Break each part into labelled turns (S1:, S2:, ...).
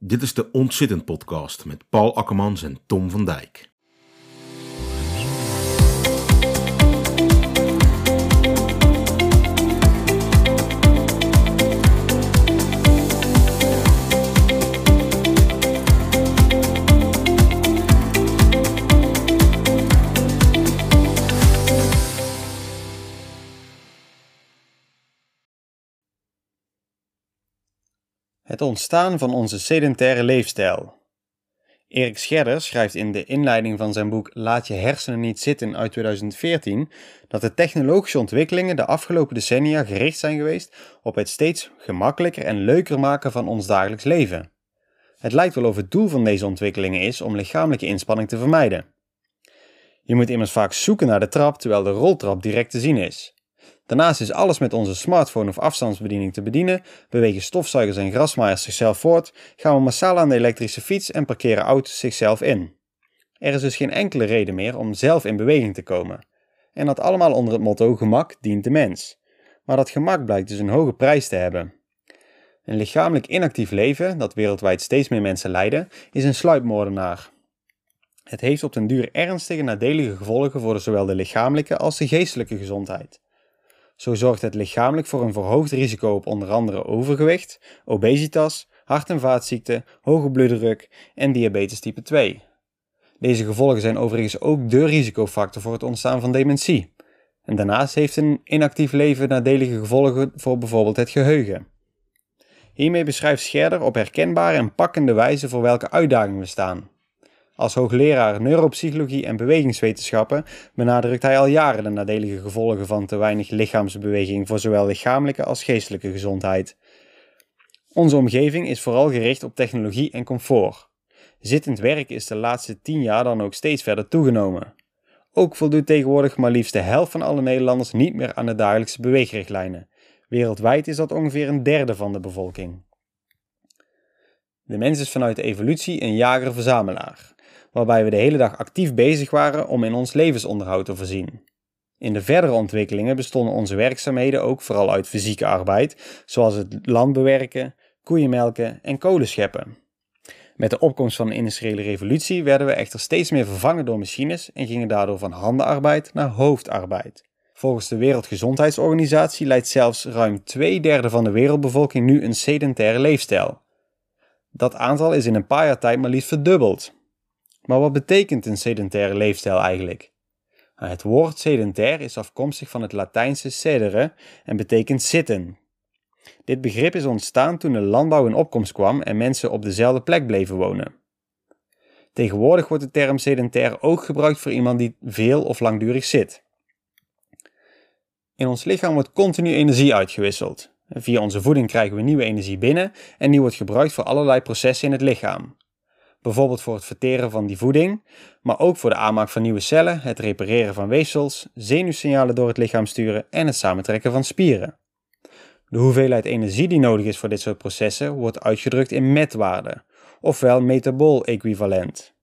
S1: Dit is de Ontzittend Podcast met Paul Akkermans en Tom van Dijk.
S2: Het ontstaan van onze sedentaire leefstijl. Erik Scherder schrijft in de inleiding van zijn boek Laat je hersenen niet zitten uit 2014 dat de technologische ontwikkelingen de afgelopen decennia gericht zijn geweest op het steeds gemakkelijker en leuker maken van ons dagelijks leven. Het lijkt wel of het doel van deze ontwikkelingen is om lichamelijke inspanning te vermijden. Je moet immers vaak zoeken naar de trap terwijl de roltrap direct te zien is. Daarnaast is alles met onze smartphone of afstandsbediening te bedienen, bewegen stofzuigers en grasmaaiers zichzelf voort, gaan we massaal aan de elektrische fiets en parkeren auto's zichzelf in. Er is dus geen enkele reden meer om zelf in beweging te komen. En dat allemaal onder het motto gemak dient de mens. Maar dat gemak blijkt dus een hoge prijs te hebben. Een lichamelijk inactief leven, dat wereldwijd steeds meer mensen leiden, is een sluipmoordenaar. Het heeft op den duur ernstige nadelige gevolgen voor zowel de lichamelijke als de geestelijke gezondheid. Zo zorgt het lichamelijk voor een verhoogd risico op onder andere overgewicht, obesitas, hart- en vaatziekten, hoge bloeddruk en diabetes type 2. Deze gevolgen zijn overigens ook de risicofactor voor het ontstaan van dementie. En daarnaast heeft een inactief leven nadelige gevolgen voor bijvoorbeeld het geheugen. Hiermee beschrijft Scherder op herkenbare en pakkende wijze voor welke uitdagingen we staan. Als hoogleraar neuropsychologie en bewegingswetenschappen benadrukt hij al jaren de nadelige gevolgen van te weinig lichaamsbeweging voor zowel lichamelijke als geestelijke gezondheid. Onze omgeving is vooral gericht op technologie en comfort. Zittend werk is de laatste tien jaar dan ook steeds verder toegenomen. Ook voldoet tegenwoordig maar liefst de helft van alle Nederlanders niet meer aan de dagelijkse beweegrichtlijnen. Wereldwijd is dat ongeveer een derde van de bevolking. De mens is vanuit de evolutie een jager-verzamelaar waarbij we de hele dag actief bezig waren om in ons levensonderhoud te voorzien. In de verdere ontwikkelingen bestonden onze werkzaamheden ook vooral uit fysieke arbeid, zoals het land bewerken, koeien melken en kolen scheppen. Met de opkomst van de industriële revolutie werden we echter steeds meer vervangen door machines en gingen daardoor van handenarbeid naar hoofdarbeid. Volgens de Wereldgezondheidsorganisatie leidt zelfs ruim twee derde van de wereldbevolking nu een sedentaire leefstijl. Dat aantal is in een paar jaar tijd maar liefst verdubbeld. Maar wat betekent een sedentaire leefstijl eigenlijk? Nou, het woord sedentair is afkomstig van het Latijnse sedere en betekent zitten. Dit begrip is ontstaan toen de landbouw in opkomst kwam en mensen op dezelfde plek bleven wonen. Tegenwoordig wordt de term sedentair ook gebruikt voor iemand die veel of langdurig zit. In ons lichaam wordt continu energie uitgewisseld. Via onze voeding krijgen we nieuwe energie binnen en die wordt gebruikt voor allerlei processen in het lichaam bijvoorbeeld voor het verteren van die voeding, maar ook voor de aanmaak van nieuwe cellen, het repareren van weefsels, zenuwsignalen door het lichaam sturen en het samentrekken van spieren. De hoeveelheid energie die nodig is voor dit soort processen wordt uitgedrukt in metwaarde, ofwel metabool-equivalent.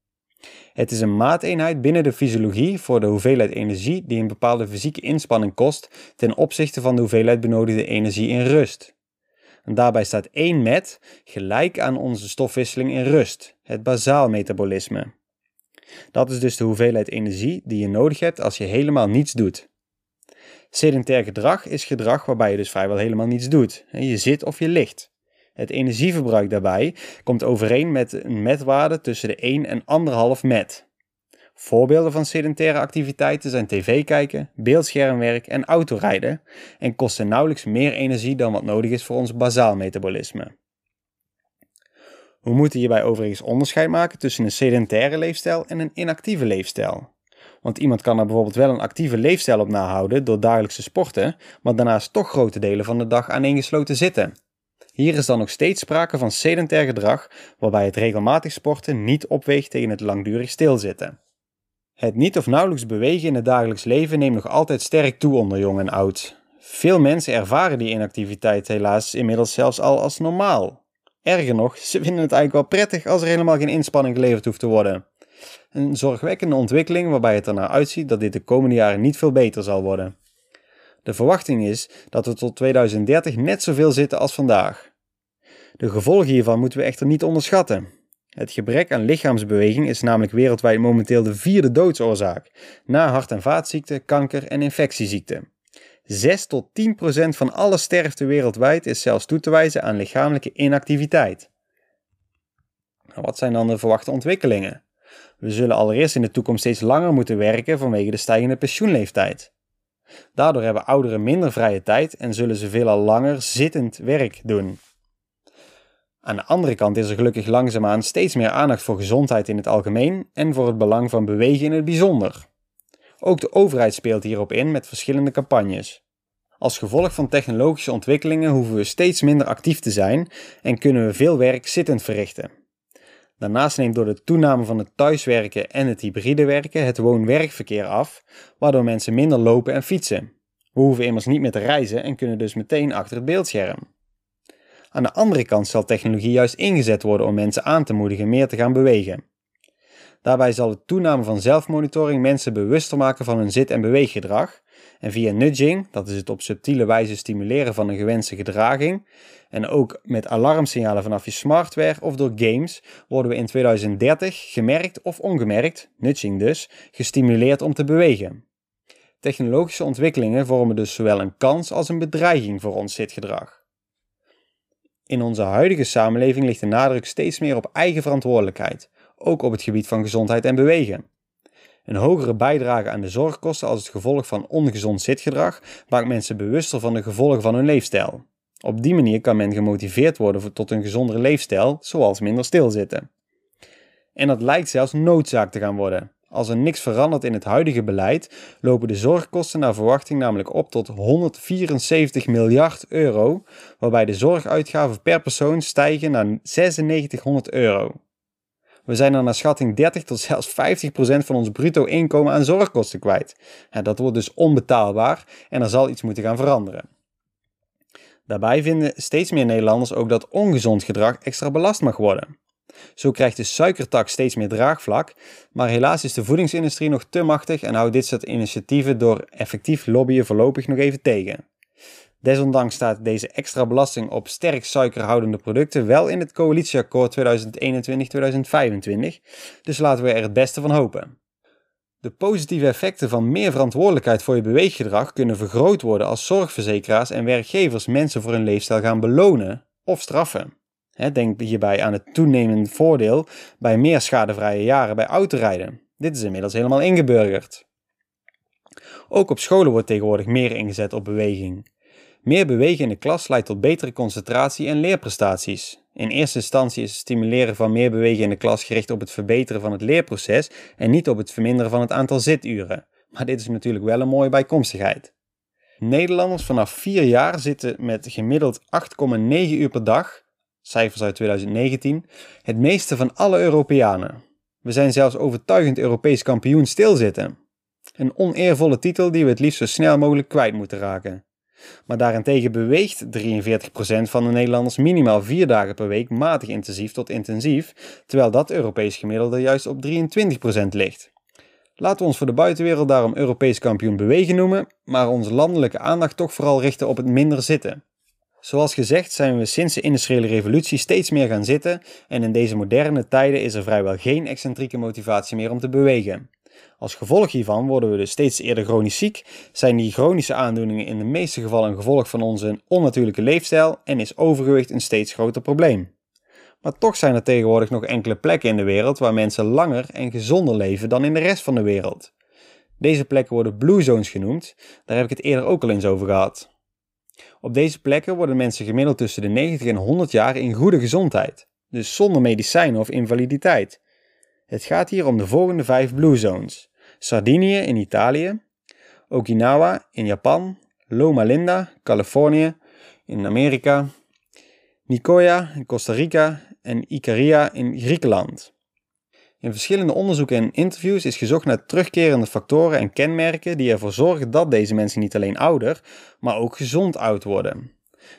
S2: Het is een maateenheid binnen de fysiologie voor de hoeveelheid energie die een bepaalde fysieke inspanning kost ten opzichte van de hoeveelheid benodigde energie in rust. En daarbij staat 1 met gelijk aan onze stofwisseling in rust, het bazaal metabolisme. Dat is dus de hoeveelheid energie die je nodig hebt als je helemaal niets doet. Sedentair gedrag is gedrag waarbij je dus vrijwel helemaal niets doet. Je zit of je ligt. Het energieverbruik daarbij komt overeen met een metwaarde tussen de 1 en 1,5 met. Voorbeelden van sedentaire activiteiten zijn tv kijken, beeldschermwerk en autorijden en kosten nauwelijks meer energie dan wat nodig is voor ons bazaal metabolisme. We moeten hierbij overigens onderscheid maken tussen een sedentaire leefstijl en een inactieve leefstijl. Want iemand kan er bijvoorbeeld wel een actieve leefstijl op nahouden door dagelijkse sporten, maar daarnaast toch grote delen van de dag aaneengesloten zitten. Hier is dan nog steeds sprake van sedentair gedrag, waarbij het regelmatig sporten niet opweegt tegen het langdurig stilzitten. Het niet of nauwelijks bewegen in het dagelijks leven neemt nog altijd sterk toe onder jong en oud. Veel mensen ervaren die inactiviteit helaas inmiddels zelfs al als normaal. Erger nog, ze vinden het eigenlijk wel prettig als er helemaal geen inspanning geleverd hoeft te worden. Een zorgwekkende ontwikkeling waarbij het er naar uitziet dat dit de komende jaren niet veel beter zal worden. De verwachting is dat we tot 2030 net zoveel zitten als vandaag. De gevolgen hiervan moeten we echter niet onderschatten. Het gebrek aan lichaamsbeweging is namelijk wereldwijd momenteel de vierde doodsoorzaak, na hart- en vaatziekten, kanker en infectieziekten. 6 tot 10 procent van alle sterfte wereldwijd is zelfs toe te wijzen aan lichamelijke inactiviteit. Nou, wat zijn dan de verwachte ontwikkelingen? We zullen allereerst in de toekomst steeds langer moeten werken vanwege de stijgende pensioenleeftijd. Daardoor hebben ouderen minder vrije tijd en zullen ze veelal langer zittend werk doen. Aan de andere kant is er gelukkig langzaamaan steeds meer aandacht voor gezondheid in het algemeen en voor het belang van bewegen in het bijzonder. Ook de overheid speelt hierop in met verschillende campagnes. Als gevolg van technologische ontwikkelingen hoeven we steeds minder actief te zijn en kunnen we veel werk zittend verrichten. Daarnaast neemt door de toename van het thuiswerken en het hybride werken het woon-werkverkeer af, waardoor mensen minder lopen en fietsen. We hoeven immers niet meer te reizen en kunnen dus meteen achter het beeldscherm. Aan de andere kant zal technologie juist ingezet worden om mensen aan te moedigen meer te gaan bewegen. Daarbij zal de toename van zelfmonitoring mensen bewuster maken van hun zit- en beweeggedrag. En via nudging, dat is het op subtiele wijze stimuleren van een gewenste gedraging, en ook met alarmsignalen vanaf je smartware of door games, worden we in 2030 gemerkt of ongemerkt, nudging dus, gestimuleerd om te bewegen. Technologische ontwikkelingen vormen dus zowel een kans als een bedreiging voor ons zitgedrag. In onze huidige samenleving ligt de nadruk steeds meer op eigen verantwoordelijkheid, ook op het gebied van gezondheid en bewegen. Een hogere bijdrage aan de zorgkosten als het gevolg van ongezond zitgedrag maakt mensen bewuster van de gevolgen van hun leefstijl. Op die manier kan men gemotiveerd worden tot een gezondere leefstijl, zoals minder stilzitten. En dat lijkt zelfs noodzaak te gaan worden. Als er niks verandert in het huidige beleid, lopen de zorgkosten naar verwachting namelijk op tot 174 miljard euro, waarbij de zorguitgaven per persoon stijgen naar 9600 euro. We zijn dan naar schatting 30 tot zelfs 50 procent van ons bruto inkomen aan zorgkosten kwijt. dat wordt dus onbetaalbaar en er zal iets moeten gaan veranderen. Daarbij vinden steeds meer Nederlanders ook dat ongezond gedrag extra belast mag worden. Zo krijgt de suikertak steeds meer draagvlak, maar helaas is de voedingsindustrie nog te machtig en houdt dit soort initiatieven door effectief lobbyen voorlopig nog even tegen. Desondanks staat deze extra belasting op sterk suikerhoudende producten wel in het coalitieakkoord 2021-2025, dus laten we er het beste van hopen. De positieve effecten van meer verantwoordelijkheid voor je beweeggedrag kunnen vergroot worden als zorgverzekeraars en werkgevers mensen voor hun leefstijl gaan belonen of straffen. Denk hierbij aan het toenemend voordeel bij meer schadevrije jaren bij autorijden. Dit is inmiddels helemaal ingeburgerd. Ook op scholen wordt tegenwoordig meer ingezet op beweging. Meer bewegen in de klas leidt tot betere concentratie en leerprestaties. In eerste instantie is het stimuleren van meer bewegen in de klas gericht op het verbeteren van het leerproces en niet op het verminderen van het aantal zituren. Maar dit is natuurlijk wel een mooie bijkomstigheid. Nederlanders vanaf 4 jaar zitten met gemiddeld 8,9 uur per dag, cijfers uit 2019, het meeste van alle Europeanen. We zijn zelfs overtuigend Europees kampioen stilzitten. Een oneervolle titel die we het liefst zo snel mogelijk kwijt moeten raken. Maar daarentegen beweegt 43% van de Nederlanders minimaal 4 dagen per week matig intensief tot intensief, terwijl dat Europees gemiddelde juist op 23% ligt. Laten we ons voor de buitenwereld daarom Europees kampioen bewegen noemen, maar onze landelijke aandacht toch vooral richten op het minder zitten. Zoals gezegd zijn we sinds de industriële revolutie steeds meer gaan zitten en in deze moderne tijden is er vrijwel geen excentrieke motivatie meer om te bewegen. Als gevolg hiervan worden we dus steeds eerder chronisch ziek, zijn die chronische aandoeningen in de meeste gevallen een gevolg van onze onnatuurlijke leefstijl en is overgewicht een steeds groter probleem. Maar toch zijn er tegenwoordig nog enkele plekken in de wereld waar mensen langer en gezonder leven dan in de rest van de wereld. Deze plekken worden blue zones genoemd, daar heb ik het eerder ook al eens over gehad. Op deze plekken worden mensen gemiddeld tussen de 90 en 100 jaar in goede gezondheid, dus zonder medicijnen of invaliditeit. Het gaat hier om de volgende vijf blue zones. Sardinië in Italië, Okinawa in Japan, Loma Linda, Californië in Amerika, Nicoya in Costa Rica en Icaria in Griekenland. In verschillende onderzoeken en interviews is gezocht naar terugkerende factoren en kenmerken die ervoor zorgen dat deze mensen niet alleen ouder, maar ook gezond oud worden.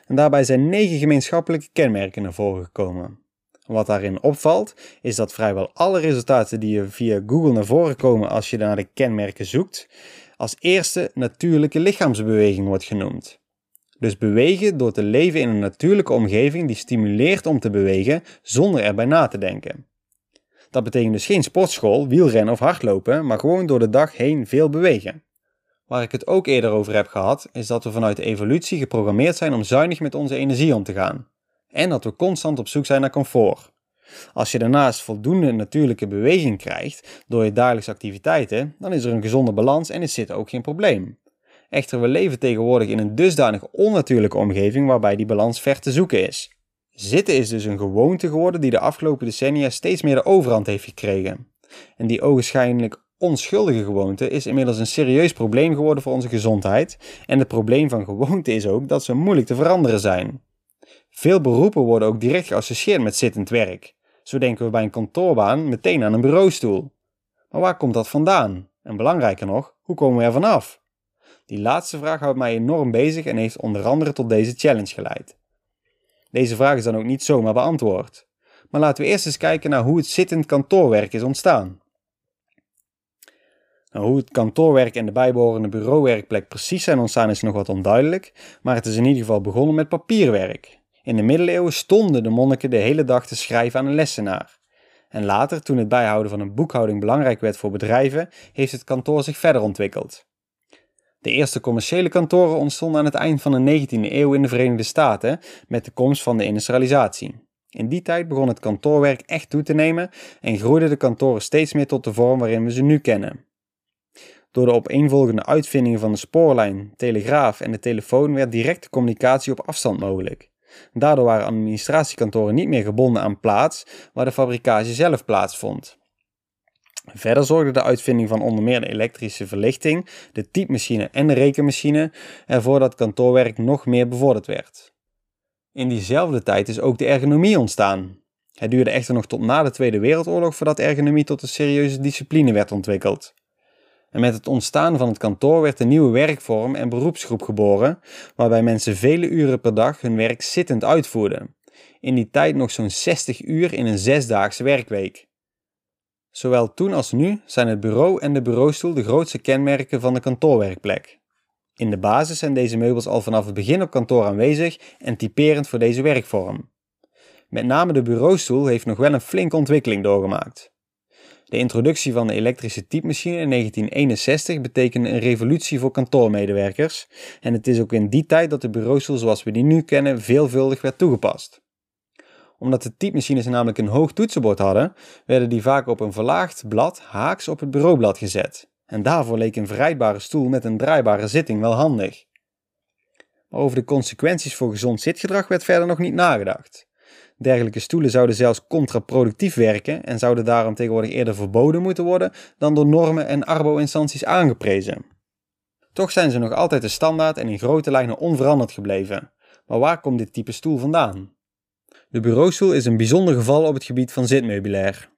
S2: En daarbij zijn negen gemeenschappelijke kenmerken naar voren gekomen. Wat daarin opvalt, is dat vrijwel alle resultaten die je via Google naar voren komen als je naar de kenmerken zoekt, als eerste natuurlijke lichaamsbeweging wordt genoemd. Dus bewegen door te leven in een natuurlijke omgeving die stimuleert om te bewegen zonder erbij na te denken. Dat betekent dus geen sportschool, wielrennen of hardlopen, maar gewoon door de dag heen veel bewegen. Waar ik het ook eerder over heb gehad, is dat we vanuit de evolutie geprogrammeerd zijn om zuinig met onze energie om te gaan. En dat we constant op zoek zijn naar comfort. Als je daarnaast voldoende natuurlijke beweging krijgt door je dagelijkse activiteiten, dan is er een gezonde balans en is zitten ook geen probleem. Echter, we leven tegenwoordig in een dusdanig onnatuurlijke omgeving waarbij die balans ver te zoeken is. Zitten is dus een gewoonte geworden die de afgelopen decennia steeds meer de overhand heeft gekregen. En die ogenschijnlijk onschuldige gewoonte is inmiddels een serieus probleem geworden voor onze gezondheid. En het probleem van gewoonte is ook dat ze moeilijk te veranderen zijn. Veel beroepen worden ook direct geassocieerd met zittend werk. Zo denken we bij een kantoorbaan meteen aan een bureaustoel. Maar waar komt dat vandaan? En belangrijker nog, hoe komen we er vanaf? Die laatste vraag houdt mij enorm bezig en heeft onder andere tot deze challenge geleid. Deze vraag is dan ook niet zomaar beantwoord. Maar laten we eerst eens kijken naar hoe het zittend kantoorwerk is ontstaan. Nou, hoe het kantoorwerk en de bijbehorende bureauwerkplek precies zijn ontstaan is nog wat onduidelijk, maar het is in ieder geval begonnen met papierwerk. In de middeleeuwen stonden de monniken de hele dag te schrijven aan een lessenaar. En later, toen het bijhouden van een boekhouding belangrijk werd voor bedrijven, heeft het kantoor zich verder ontwikkeld. De eerste commerciële kantoren ontstonden aan het eind van de 19e eeuw in de Verenigde Staten met de komst van de industrialisatie. In die tijd begon het kantoorwerk echt toe te nemen en groeiden de kantoren steeds meer tot de vorm waarin we ze nu kennen. Door de opeenvolgende uitvindingen van de spoorlijn, telegraaf en de telefoon werd directe communicatie op afstand mogelijk. Daardoor waren administratiekantoren niet meer gebonden aan plaats waar de fabricage zelf plaatsvond. Verder zorgde de uitvinding van onder meer de elektrische verlichting, de typemachine en de rekenmachine ervoor dat kantoorwerk nog meer bevorderd werd. In diezelfde tijd is ook de ergonomie ontstaan. Het duurde echter nog tot na de Tweede Wereldoorlog voordat ergonomie tot een serieuze discipline werd ontwikkeld. En met het ontstaan van het kantoor werd een nieuwe werkvorm en beroepsgroep geboren, waarbij mensen vele uren per dag hun werk zittend uitvoerden. In die tijd nog zo'n 60 uur in een zesdaagse werkweek. Zowel toen als nu zijn het bureau en de bureaustoel de grootste kenmerken van de kantoorwerkplek. In de basis zijn deze meubels al vanaf het begin op kantoor aanwezig en typerend voor deze werkvorm. Met name de bureaustoel heeft nog wel een flinke ontwikkeling doorgemaakt. De introductie van de elektrische typemachine in 1961 betekende een revolutie voor kantoormedewerkers en het is ook in die tijd dat de bureaustoel zoals we die nu kennen veelvuldig werd toegepast omdat de typemachines namelijk een hoog toetsenbord hadden, werden die vaak op een verlaagd blad haaks op het bureaublad gezet. En daarvoor leek een verrijdbare stoel met een draaibare zitting wel handig. Maar over de consequenties voor gezond zitgedrag werd verder nog niet nagedacht. Dergelijke stoelen zouden zelfs contraproductief werken en zouden daarom tegenwoordig eerder verboden moeten worden dan door normen en arbo-instanties aangeprezen. Toch zijn ze nog altijd de standaard en in grote lijnen onveranderd gebleven. Maar waar komt dit type stoel vandaan? De bureaustoel is een bijzonder geval op het gebied van zitmeubilair.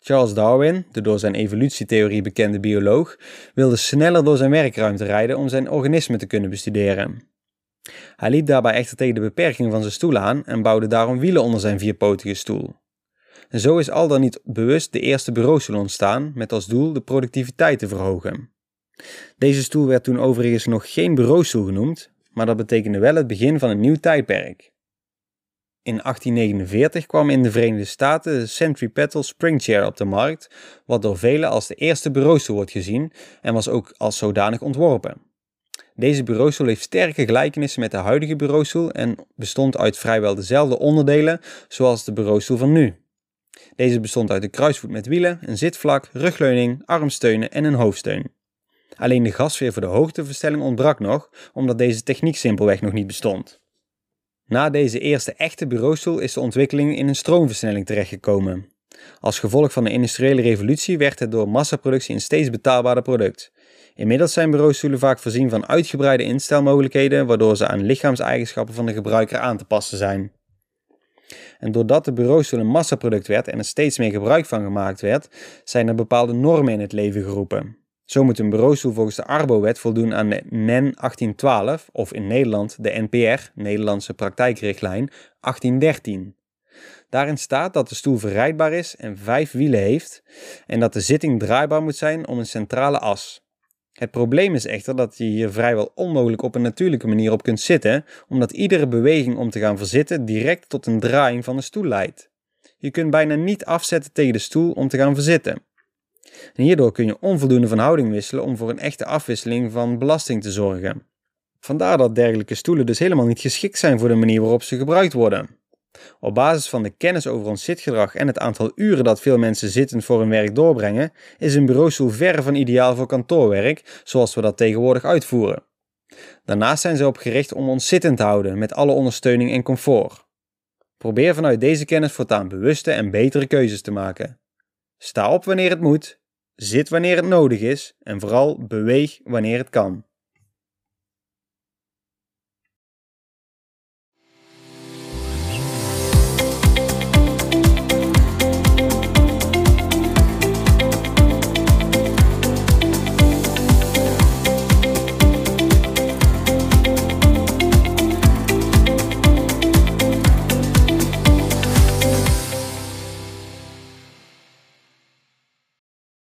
S2: Charles Darwin, de door zijn evolutietheorie bekende bioloog, wilde sneller door zijn werkruimte rijden om zijn organismen te kunnen bestuderen. Hij liep daarbij echter tegen de beperking van zijn stoel aan en bouwde daarom wielen onder zijn vierpotige stoel. En zo is al dan niet bewust de eerste bureaustoel ontstaan met als doel de productiviteit te verhogen. Deze stoel werd toen overigens nog geen bureaustoel genoemd, maar dat betekende wel het begin van een nieuw tijdperk. In 1849 kwam in de Verenigde Staten de Centripetal Spring Chair op de markt, wat door velen als de eerste bureaustoel wordt gezien en was ook als zodanig ontworpen. Deze bureaustoel heeft sterke gelijkenissen met de huidige bureaustoel en bestond uit vrijwel dezelfde onderdelen zoals de bureaustoel van nu. Deze bestond uit een kruisvoet met wielen, een zitvlak, rugleuning, armsteunen en een hoofdsteun. Alleen de gasveer voor de hoogteverstelling ontbrak nog, omdat deze techniek simpelweg nog niet bestond. Na deze eerste echte bureaustoel is de ontwikkeling in een stroomversnelling terechtgekomen. Als gevolg van de industriële revolutie werd het door massaproductie een steeds betaalbaarder product. Inmiddels zijn bureaustoelen vaak voorzien van uitgebreide instelmogelijkheden, waardoor ze aan lichaamseigenschappen van de gebruiker aan te passen zijn. En doordat de bureaustoel een massaproduct werd en er steeds meer gebruik van gemaakt werd, zijn er bepaalde normen in het leven geroepen. Zo moet een bureaustoel volgens de Arbo-wet voldoen aan de NEN 1812 of in Nederland de NPR, Nederlandse praktijkrichtlijn, 1813. Daarin staat dat de stoel verrijdbaar is en vijf wielen heeft en dat de zitting draaibaar moet zijn om een centrale as. Het probleem is echter dat je hier vrijwel onmogelijk op een natuurlijke manier op kunt zitten, omdat iedere beweging om te gaan verzitten direct tot een draaiing van de stoel leidt. Je kunt bijna niet afzetten tegen de stoel om te gaan verzitten. En hierdoor kun je onvoldoende van houding wisselen om voor een echte afwisseling van belasting te zorgen. Vandaar dat dergelijke stoelen dus helemaal niet geschikt zijn voor de manier waarop ze gebruikt worden. Op basis van de kennis over ons zitgedrag en het aantal uren dat veel mensen zittend voor hun werk doorbrengen, is een bureaustoel ver van ideaal voor kantoorwerk, zoals we dat tegenwoordig uitvoeren. Daarnaast zijn ze op gericht om ons zittend te houden met alle ondersteuning en comfort. Probeer vanuit deze kennis voortaan bewuste en betere keuzes te maken. Sta op wanneer het moet, zit wanneer het nodig is en vooral beweeg wanneer het kan.